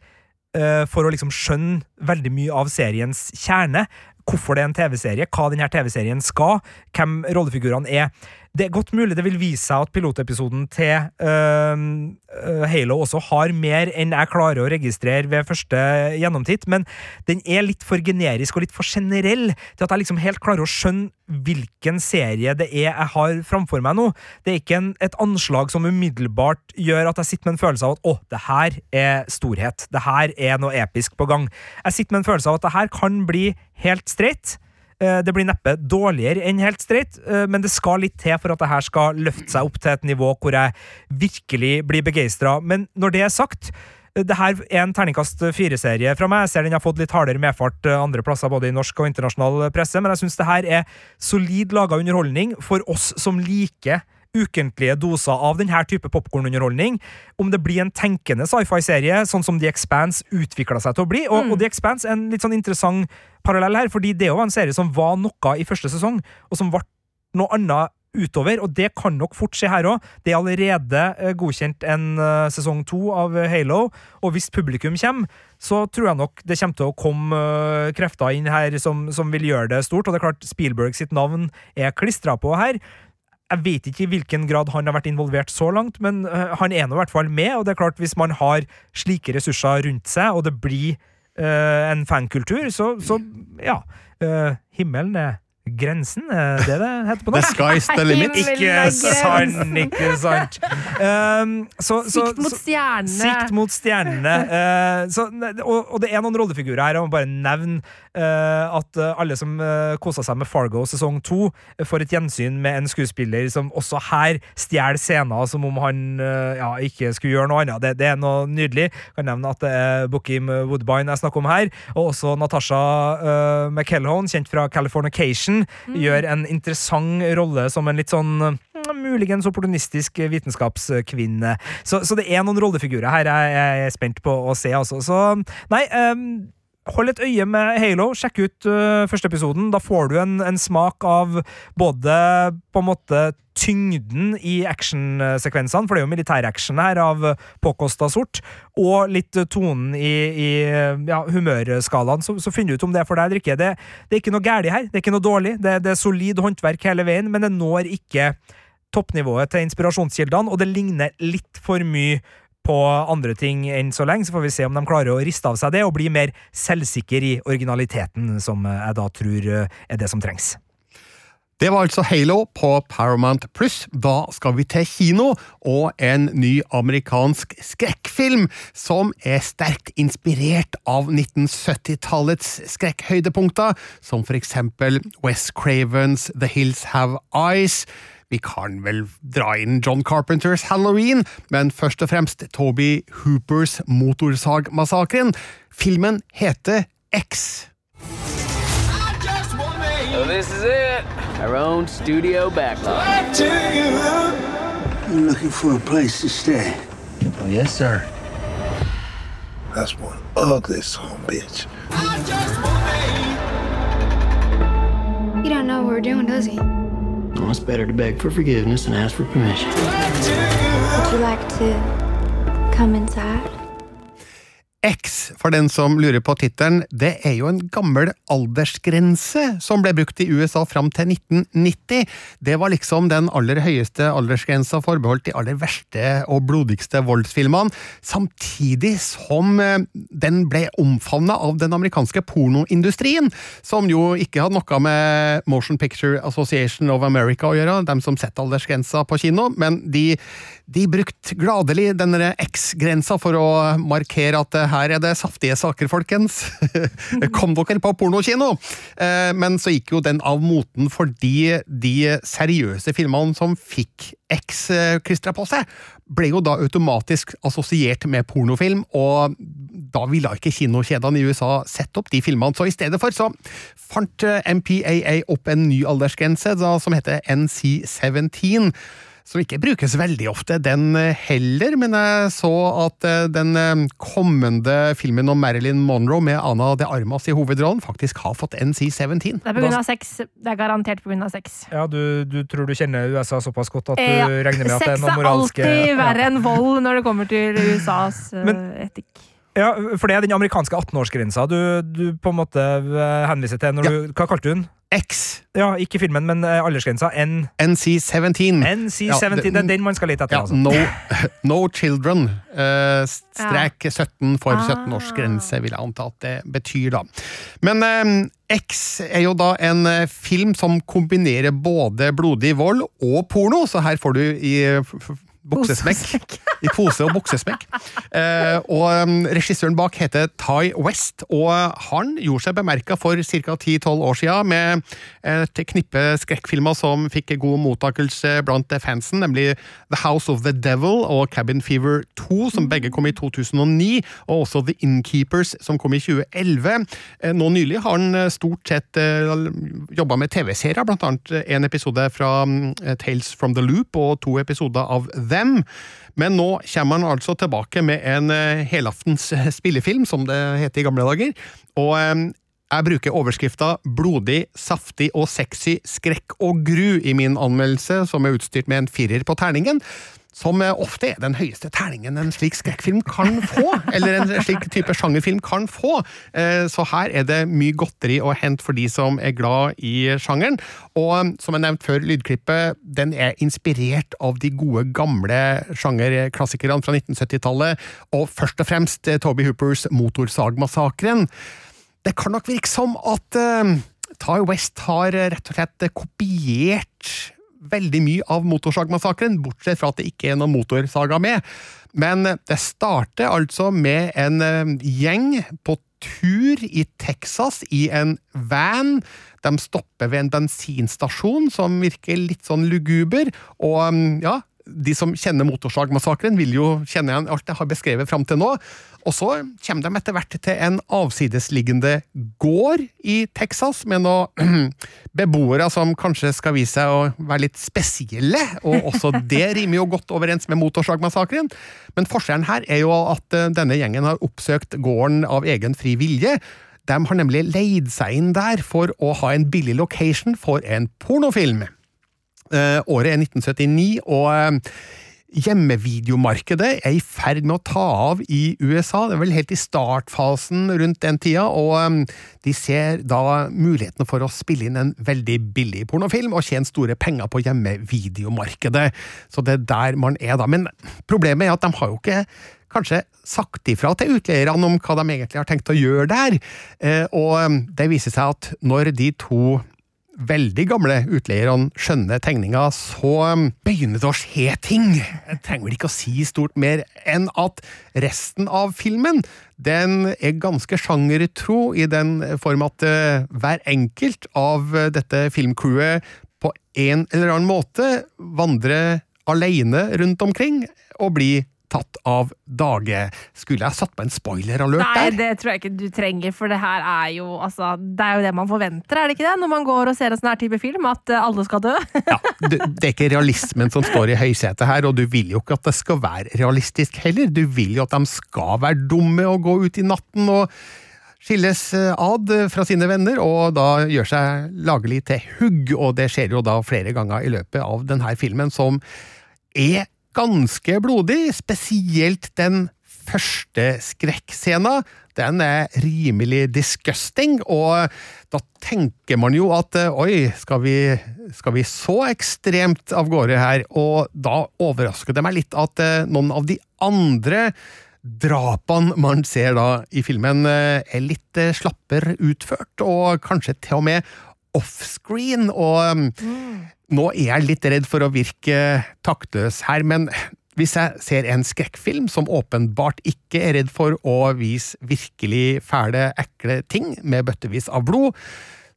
uh, for å liksom skjønne veldig mye av seriens kjerne. Hvorfor det er en TV-serie, hva denne TV-serien skal, hvem rollefigurene er. Det er godt mulig det vil vise seg at pilotepisoden til øh, Halo også har mer enn jeg klarer å registrere ved første gjennomtitt, men den er litt for generisk og litt for generell til at jeg liksom helt klarer å skjønne hvilken serie det er jeg har framfor meg nå. Det er ikke en, et anslag som umiddelbart gjør at jeg sitter med en følelse av at å, det her er storhet, det her er noe episk på gang. Jeg sitter med en følelse av at det her kan bli helt streit. Eh, Det blir neppe dårligere enn helt streit, eh, men det skal litt til for at det her skal løfte seg opp til et nivå hvor jeg virkelig blir begeistra. Men når det er sagt, eh, det her er en terningkast fire-serie fra meg. Jeg ser den har fått litt hardere medfart andre plasser, både i norsk og internasjonal presse, men jeg syns det her er solid laga underholdning for oss som liker ukentlige doser av denne type popkornunderholdning. Om det blir en tenkende sci-fi-serie, sånn som The Expanse utvikla seg til å bli. Og, og The Expanse er en litt sånn interessant parallell her, fordi det var en serie som var noe i første sesong, og som ble noe annet utover, og det kan nok fort skje her òg. Det er allerede eh, godkjent en eh, sesong to av Halo, og hvis publikum kommer, så tror jeg nok det kommer til å komme eh, krefter inn her som, som vil gjøre det stort, og det er klart Spielberg sitt navn er klistra på her. Jeg vet ikke i hvilken grad han har vært involvert så langt, men eh, han er nå i hvert fall med, og det er klart hvis man har slike ressurser rundt seg, og det blir uh, en fankultur, så, så ja. Uh, himmelen er grensen, er det det heter på The norsk? sky's the limit. Ikke sant, ikke sant. Um, så, så, Sikt mot stjernene. Sikt mot stjernene. Uh, så, og, og det er noen rollefigurer her. Jeg må bare nevne uh, at eh, alle som uh, kosa seg med Fargo sesong to, eh, får et gjensyn med en skuespiller som også her stjeler scener som om han uh, ja, ikke skulle gjøre noe annet. Det, det er noe nydelig. Jeg kan nevne at det er Bookim Woodbine jeg snakker om her, og også Natasha uh, McKellhone, kjent fra Californication, gjør en interessant rolle som en litt sånn mm, muligens opportunistisk vitenskapskvinne. Så, så det er noen rollefigurer her jeg, jeg er spent på å se, altså. Så nei. ehm, Hold et øye med Halo. Sjekk ut uh, første episoden. Da får du en, en smak av både på en måte tyngden i actionsekvensene, for det er jo militæraction her av påkosta sort, og litt øh, tonen i, i ja, humørskalaen. Så, så finner ut om det er for deg eller ikke. Det, det er ikke noe galt her. Det er ikke noe dårlig. Det, det er solid håndverk hele veien, men det når ikke toppnivået til inspirasjonskildene, og det ligner litt for mye på andre ting enn så lenge, så får vi se om de klarer å riste av seg det og bli mer selvsikker i originaliteten, som jeg da tror eh, er det som trengs. Det var altså Halo på Paramount Pluss. Da skal vi til kino og en ny amerikansk skrekkfilm som er sterkt inspirert av 1970-tallets skrekkhøydepunkter, som for eksempel West Cravens The Hills Have Eyes. Vi kan vel dra inn John Carpenters Halloween, men først og fremst Toby Hoopers Motorsagmassakren. Filmen heter X. So this is it. Our own studio backlot. I'm looking for a place to stay. Oh, yes, sir. That's one ugly son of a bitch. He don't know what we're doing, does he? Well, it's better to beg for forgiveness than ask for permission. Would you like to come inside? X, for den som lurer på tittelen, det er jo en gammel aldersgrense som ble brukt i USA fram til 1990. Det var liksom den aller høyeste aldersgrensa forbeholdt de aller verste og blodigste voldsfilmene, samtidig som eh, den ble omfavna av den amerikanske pornoindustrien, som jo ikke hadde noe med Motion Picture Association of America å gjøre, dem som setter aldersgrensa på kino, men de, de brukte gladelig denne X-grensa for å markere at eh, her er det saftige saker, folkens. (laughs) Kom dere på pornokino! Eh, Men så gikk jo den av moten fordi de seriøse filmene som fikk X klistra på seg, ble jo da automatisk assosiert med pornofilm, og da ville ikke kinokjedene i USA sette opp de filmene. Så i stedet for så fant eh, MPAA opp en ny aldersgrense da, som heter NC17 som ikke brukes veldig ofte, den eh, heller, men jeg så at eh, den eh, kommende filmen om Marilyn Monroe med Ana de Armas i hovedrollen faktisk har fått NC-17. Det er på grunn av sex. Det er garantert av sex. Ja, du, du tror du kjenner USA såpass godt at du Ja. regner med at det er Sex er alltid verre enn vold når det kommer til USAs (laughs) Men- etikk. Ja, For det er den amerikanske 18-årsgrensa du, du på en måte henviser til. Når Ja. du, hva kalte du den? X. Ja, Ikke filmen, men eh, aldersgrensa. N NC17. NC17. Ja, det, det- er den man skal lete etter. Ja, altså. no, (laughs) no Children. Uh, strek 17 for 17-årsgrense, vil jeg anta at det betyr, da. Men uh, X er jo da en film som kombinerer både blodig vold og porno, så her får du i buksesmekk. I pose og buksesmekk. Eh, og um, regissøren bak heter Ty West, og han gjorde seg bemerka for ca. 10-12 år siden med et knippe skrekkfilmer som fikk god mottakelse blant fansen, nemlig The House of the Devil og Cabin Fever 2, som begge kom i 2009, og også The Innkeepers, som kom i 2011. Eh, Nå nylig har han eh, stort sett uh, jobba med TV-serier, eh, en episode fra mm, Tales from the Loop og to episoder av Them. Men nå kommer han altså tilbake med en eh, helaftens eh, spillefilm, som det het i gamle dager. Og eh, jeg bruker overskrifta 'blodig, saftig og sexy skrekk og gru' i min anmeldelse, som er utstyrt med en firer på terningen. Som eh, ofte er den høyeste terningen en slik skrekkfilm kan få. (laughs) Eller en slik type sjangerfilm kan få. Eh, Så her er det mye godteri å hente for de som er glad i sjangeren. Og eh, som jeg nevnte før, lydklippet den er inspirert av de gode, gamle sjangerklassikerne fra 1970-tallet, og først og fremst Toby Hoopers Motorsagmassakren. Det kan nok virke som at Ty West har rett og slett kopiert veldig mye av Motorsagmassakren, bortsett fra at det ikke er noen motorsaga med. Men det starter altså med en eh, gjeng på tur i Texas i en van. De stopper ved en bensinstasjon som virker litt sånn luguber, og mm, ja, de som kjenner Motorsagmassakren, vil jo kjenne igjen alt jeg har beskrevet fram til nå. Og så kommer de etter hvert til en avsidesliggende gård i Texas, med noen (clears throat) beboere som kanskje skal vise seg å være litt spesielle, og også det rimer jo godt overens med Motorsagmassakren. Men forskjellen her er jo at eh, denne gjengen har oppsøkt gården av egen fri vilje. De har nemlig leid seg inn der for å ha en billig location for en pornofilm. Eh, året er 1979, og eh, hjemmevideomarkedet er i ferd med å ta av i USA. Det er vel helt i startfasen rundt den tida, og eh, de ser da muligheten for å spille inn en veldig billig pornofilm og tjene store penger på hjemmevideomarkedet. Så det er der man er da. Men problemet er at de har jo ikke kanskje sagt ifra til utleierne om hva de egentlig har tenkt å gjøre der, og det viser seg at når de to veldig gamle utleierne skjønner tegninga, så um, begynner det å skje ting. Jeg trenger vel ikke å si stort mer enn at resten av filmen den er ganske sjangertro i den form at uh, hver enkelt av uh, dette filmcrewet på en eller annen måte vandrer alene rundt omkring og blir tatt av dage. Skulle jeg satt på en spoiler-alert der? Nei, det tror jeg ikke du trenger, for det her er jo altså, Det er jo det man forventer, er det ikke det? Når man går og ser en sånn her type film, at eh, alle skal dø. (laughs) Ja, det, det er ikke realismen som står i høysetet her, og du vil jo ikke at det skal være realistisk heller. Du vil jo at de skal være dumme og gå ut i natten og skilles eh, ad fra sine venner, og da gjør seg lagelig til hugg, og det skjer jo da flere ganger i løpet av denne filmen, som er ganske blodig, spesielt den første skrekkscena. Den er rimelig disgusting, og da tenker man jo at eh, oi, skal vi, skal vi så ekstremt av gårde her? Og da overrasker det meg litt at eh, noen av de andre drapene man ser da i filmen, eh, er litt slapper utført, og kanskje til og med offscreen. Og mm. Nå er jeg litt redd for å virke taktløs her, men hvis jeg ser en skrekkfilm som åpenbart ikke er redd for å vise virkelig fæle, ekle ting med bøttevis av blod,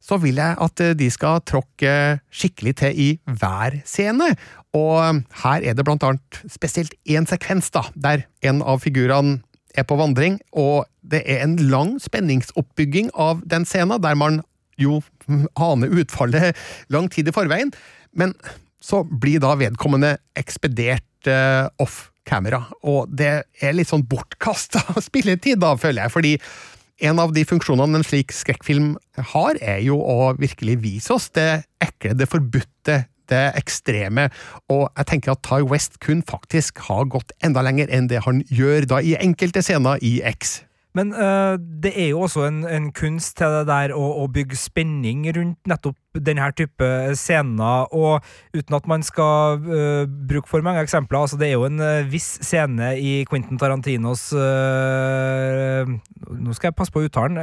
så vil jeg at de skal tråkke skikkelig til i hver scene. Og her er det blant annet spesielt én sekvens da, der en av figurene er på vandring, og det er en lang spenningsoppbygging av den scenen, der man jo (laughs) aner utfallet lang tid i forveien, men så blir da vedkommende ekspedert uh, off camera, og det er litt sånn bortkasta (laughs) spilletid, da, føler jeg, fordi en av de funksjonene en slik skrekkfilm har, er jo å virkelig vise oss det ekle, det forbudte, det ekstreme, og jeg tenker at Ty West kunne faktisk ha gått enda lenger enn det han gjør da i enkelte scener i X. Men uh, det er jo også en, en kunst til det der å, å bygge spenning rundt nettopp denne type scener, og uten at man skal uh, bruke for mange eksempler, altså det er jo en uh, viss scene i Quentin Tarantinos Nå skal jeg passe på uttalen.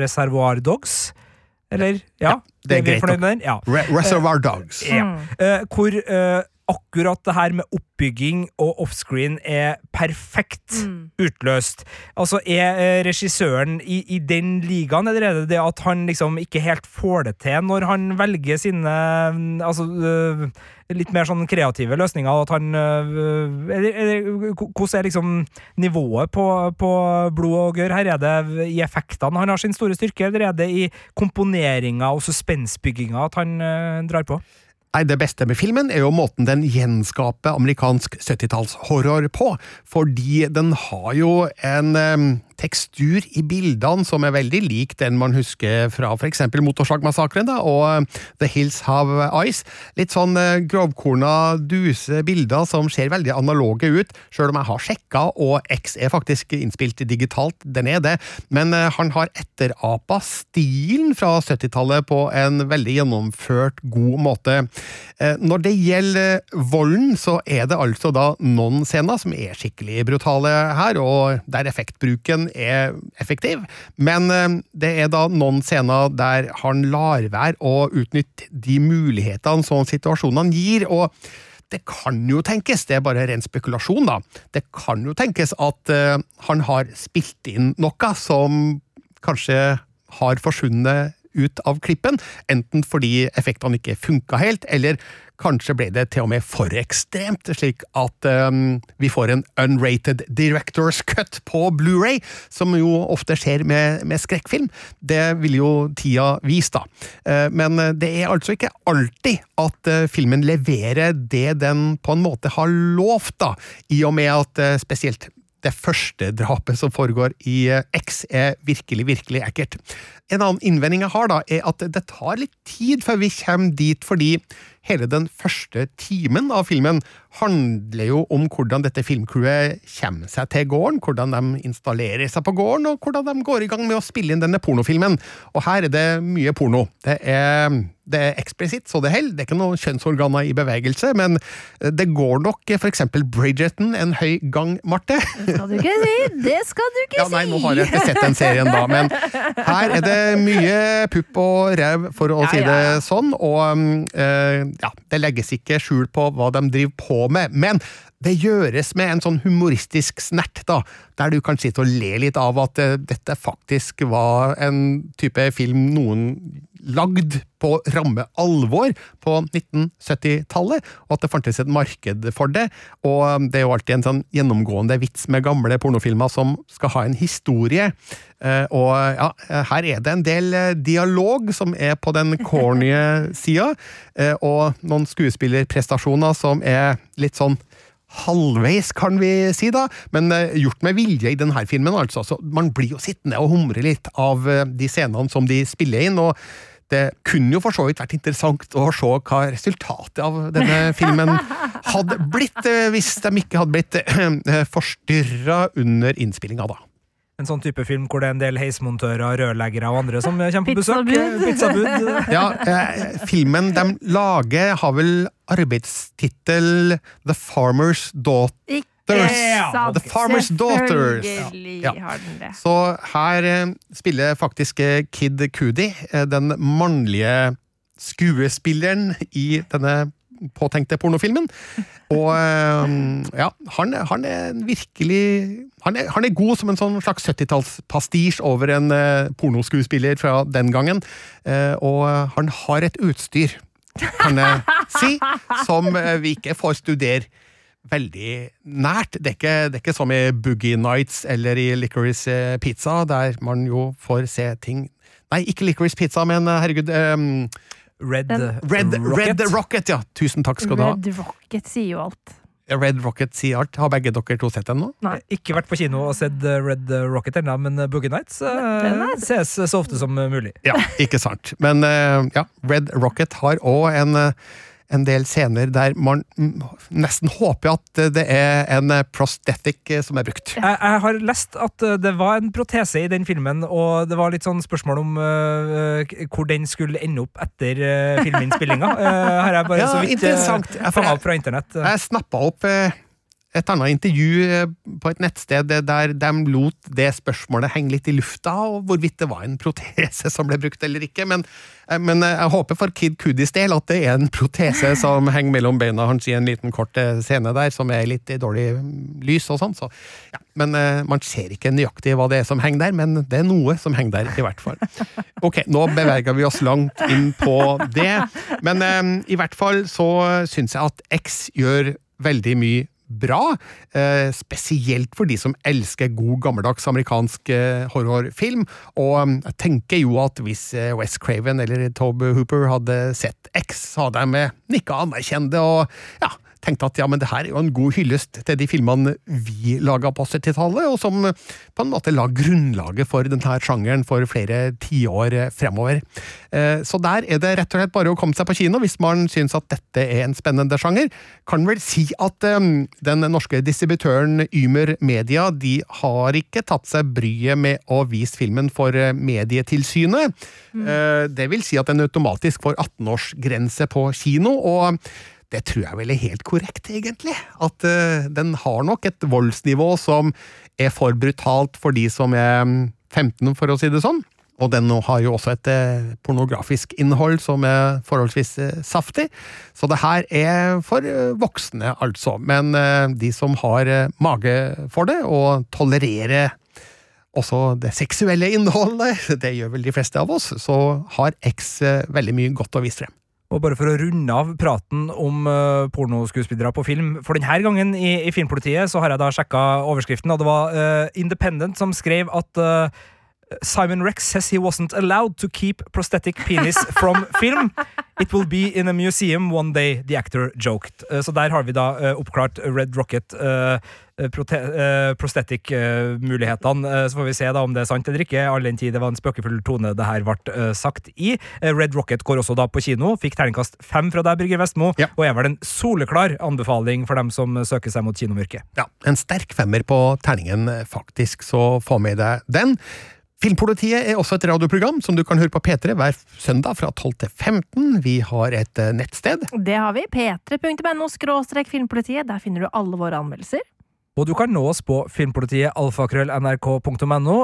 Reservoir Dogs. Eller? Ja, det er er greit? Ja. Re Reservoir Dogs. Ja. Eh, hvor akkurat det her med oppbygging og offscreen er perfekt utløst. Altså, er eh, regissøren i, i den ligaen, eller er det det at han liksom ikke helt får det til når han velger sine mm, altså, eh, litt mer sånn kreative løsninger, at han eh, Hvordan er liksom nivået på, på blod og gørr? Her er det i effektene han har sin store styrke, eller er det i komponeringa og suspensbygginga at han drar på? Nei, Det beste med filmen er jo måten den gjenskaper amerikansk 70-tallshorror på, fordi den har jo en em, tekstur i bildene som er veldig lik den man husker fra eksempel Motorsagmassakren og The Hills Have Eyes. Litt sånn eh, grovkorna, duse bilder som ser veldig analoge ut, sjøl om jeg har sjekka, og X er faktisk innspilt digitalt, den er det, men eh, han har etterapa stilen fra 70-tallet på en veldig gjennomført, god måte. Eh, Når det gjelder volden, så er det altså da noen scener som er skikkelig brutale her, og der effektbruken er effektiv, men eh, det er da noen scener der han lar være å utnytte de mulighetene som situasjonene gir, og det kan jo tenkes, det er bare ren spekulasjon, da, det kan jo tenkes at eh, han har spilt inn noe som kanskje har forsvunnet ut av klippen, enten fordi effektene ikke funka helt, eller kanskje ble det til og med for ekstremt, slik at um, vi får en unrated director's cut på Blu-ray, som jo ofte skjer med, med skrekkfilm. Det vil jo tida vise, da. Uh, Men det er altså ikke alltid at uh, filmen leverer det den på en måte har lovt, da, i og med at uh, spesielt det første drapet som foregår i eh, X, er virkelig, virkelig ekkelt. En annen innvending jeg har, da, er at det tar litt tid før vi kommer dit, fordi hele den første timen av filmen handler jo om hvordan dette filmcrewet kommer seg til gården, hvordan de installerer seg på gården, og hvordan de går i gang med å spille inn denne pornofilmen. Og her er det mye porno. Det er, det er eksplisitt, så det holder. Det er ikke noen kjønnsorganer i bevegelse, men det går nok for eksempel Bridgerton en høy gang, Marte. Det skal du ikke si! Det skal du ikke Ja, nei, nå har jeg ikke sett den serien da, men her er det mye pupp og ræv, for å Ja, si det ja. sånn, og eh, ja, det legges ikke skjul på hva de driver på med, men det gjøres med en sånn humoristisk snert, da, der du kan sitte og le litt av at eh, dette faktisk var en type film noen lagd på ramme alvor på 1970-tallet, og at det fantes et marked for det. Og um, det er jo alltid en sånn gjennomgående vits med gamle pornofilmer som skal ha en historie. Eh, Og ja, her er det en del eh, dialog som er på den corny (laughs) sida, eh, og noen skuespillerprestasjoner som er litt sånn halvveis, kan vi si da, men eh, gjort med vilje i denne filmen, altså. Så man blir jo sittende og humre litt av eh, de scenene som de spiller inn, og det kunne jo for så vidt vært interessant å se hva resultatet av denne filmen hadde blitt, eh, hvis de ikke hadde blitt eh, forstyrra under innspillinga, da. En sånn type film hvor det er en del heismontører, rørleggere og andre som kommer på besøk. Pizzabud. Pizzabud. (laughs) Ja, eh, filmen de lager har vel arbeidstittel The Farmer's Daughters. The Farmer's Daughters. Ja. Ja. Så her eh, spiller faktisk eh, Kid Cudi, eh, den mannlige skuespilleren i denne påtenkte pornofilmen. Og eh, ja, han, han er virkelig han er, han er god som en sånn slags 70-tallspastisj over en eh, pornoskuespiller fra den gangen. Eh, og han har et utstyr, kan jeg si, som vi ikke får studere veldig nært. Det er ikke, det er ikke som i Boogie Nights eller i Licorice eh, Pizza, der man jo får se ting Nei, ikke Licorice Pizza, men eh, herregud um, Red, Red, Rocket. Red Rocket, ja. Tusen takk skal du ha. Red Rocket sier jo alt. Red Rocket sier alt. Har begge dere to sett den nå? Nei. Ikke vært på kino og sett Red Rocket ennå, men Boogie Nights uh, ses så ofte som mulig. Ja, ikke sant. Men uh, ja, Red Rocket har òg en, eh, en del scener der man nesten håper at det er en prosthetic eh, som er brukt. Jeg, jeg har lest at eh, det var en protese i den filmen, og det var litt sånn spørsmål om uh, hvor den skulle ende opp etter uh, filminnspillinga. Uh, har jeg bare Ja, så vidt interessant. Ja, uh, for jeg- fra internett. Jeg snappa opp eh, et annet intervju eh, på et nettsted der de lot det spørsmålet henge litt i lufta, og hvorvidt det var en protese som ble brukt eller ikke. Men, eh, men eh, jeg håper for Kid Cudis del at det er en protese som henger mellom beina hans i en liten kort scene der, som er litt i dårlig mm, lys og sånn. Så, ja. Men man ser ikke nøyaktig hva det er som henger der, men det er noe som henger der, i hvert fall. (laughs) Ok, nå beveger vi oss langt inn på det, men um, i hvert fall så syns jeg at X gjør veldig mye bra, eh, spesielt for de som elsker god gammeldags amerikansk eh, horrorfilm. Og eh, jeg tenker jo at hvis West Wes Craven eller Tobe Hooper hadde sett X, hadde de eh, nikka anerkjente og ja, tenkte at ja, men det her er jo en god hyllest til de filmene vi laga på 70-tallet, og som eh, på en måte la grunnlaget for denne sjangeren for flere tiår eh, fremover. Eh, Så der er det rett og slett bare å komme seg på kino hvis man syns at dette er en spennende sjanger. Kan vel si at eh, den norske distributøren Ymer Media de har ikke tatt seg bryet med å vise filmen for eh, Medietilsynet. Mm. Det vil si at den automatisk får 18-årsgrense på kino. og det tror jeg vel er helt korrekt, egentlig. At uh, den har nok et voldsnivå som er for brutalt for de som er mm, 15, for å si det sånn. Og den har jo også et eh, pornografisk innhold som er forholdsvis eh, saftig. Så det her er for voksne, altså. Men de som har mage for det, og tolererer også det seksuelle innholdet, (laughs) det gjør vel de fleste av oss, så har X veldig mye godt å vise frem. Og bare for å runde av praten om uh, pornoskuespillere på film, for denne gangen i, i Filmpolitiet så har jeg da sjekka overskriften, og det var uh, Independent som skrev at uh, Simon Rex says he wasn't allowed to keep prosthetic penis (laughs) from film. It will be in a museum one day, the actor joked. Så der har vi da oppklart Red Rocket. Eh, eh, prosthetic-mulighetene. Eh, så får vi se da om det er sant eller ikke, all den tid det var en spøkefull tone det her ble sagt i. Red Rocket går også da på kino, fikk terningkast fem fra deg, Birger Vestmo, og er vel en soleklar anbefaling for dem som søker seg mot kinomørket. Ja, en sterk femmer på terningen, faktisk, så få med deg den. Filmpolitiet er også et radioprogram som du kan høre på P3 hver søndag fra 12 til 15. Vi har et nettsted. Det har vi. p3.no – filmpolitiet. Der finner du alle våre anmeldelser. Og du kan nå oss på filmpolitiet alfakrøll.nrk.no,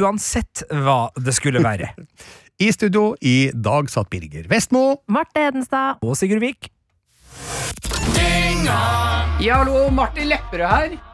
uansett hva det skulle være. (laughs) I studio i dag satt Birger Vestmo. Marte Hedenstad. Og Sigurd Vik. Ja, hallo, Martin Lepperød her.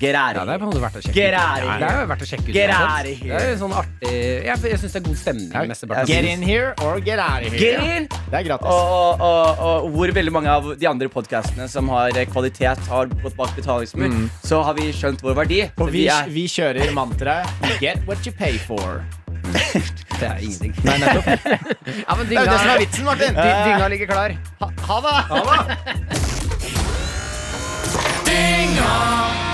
Get out Ja, of det å sjekke ut. here. Det er jo verdt å sjekke ut. Here. Det er jo sånn artig Jeg, jeg syns det er god stemning. mesteparten. Get in here or get out of here. Get in! Det er gratis. Og, og, og, og hvor veldig mange av de andre podkastene som har kvalitet, har gått bak betalingsmur, Mm. så har vi skjønt vår verdi. Og vi, er vi kjører mantraet Get what you pay for. (laughs) Det er ingenting. Nei, nettopp. (laughs) Ja, men Det er jo det som er vitsen, Martin. Dy- Dynga ligger klar. Ha, ha det! (laughs)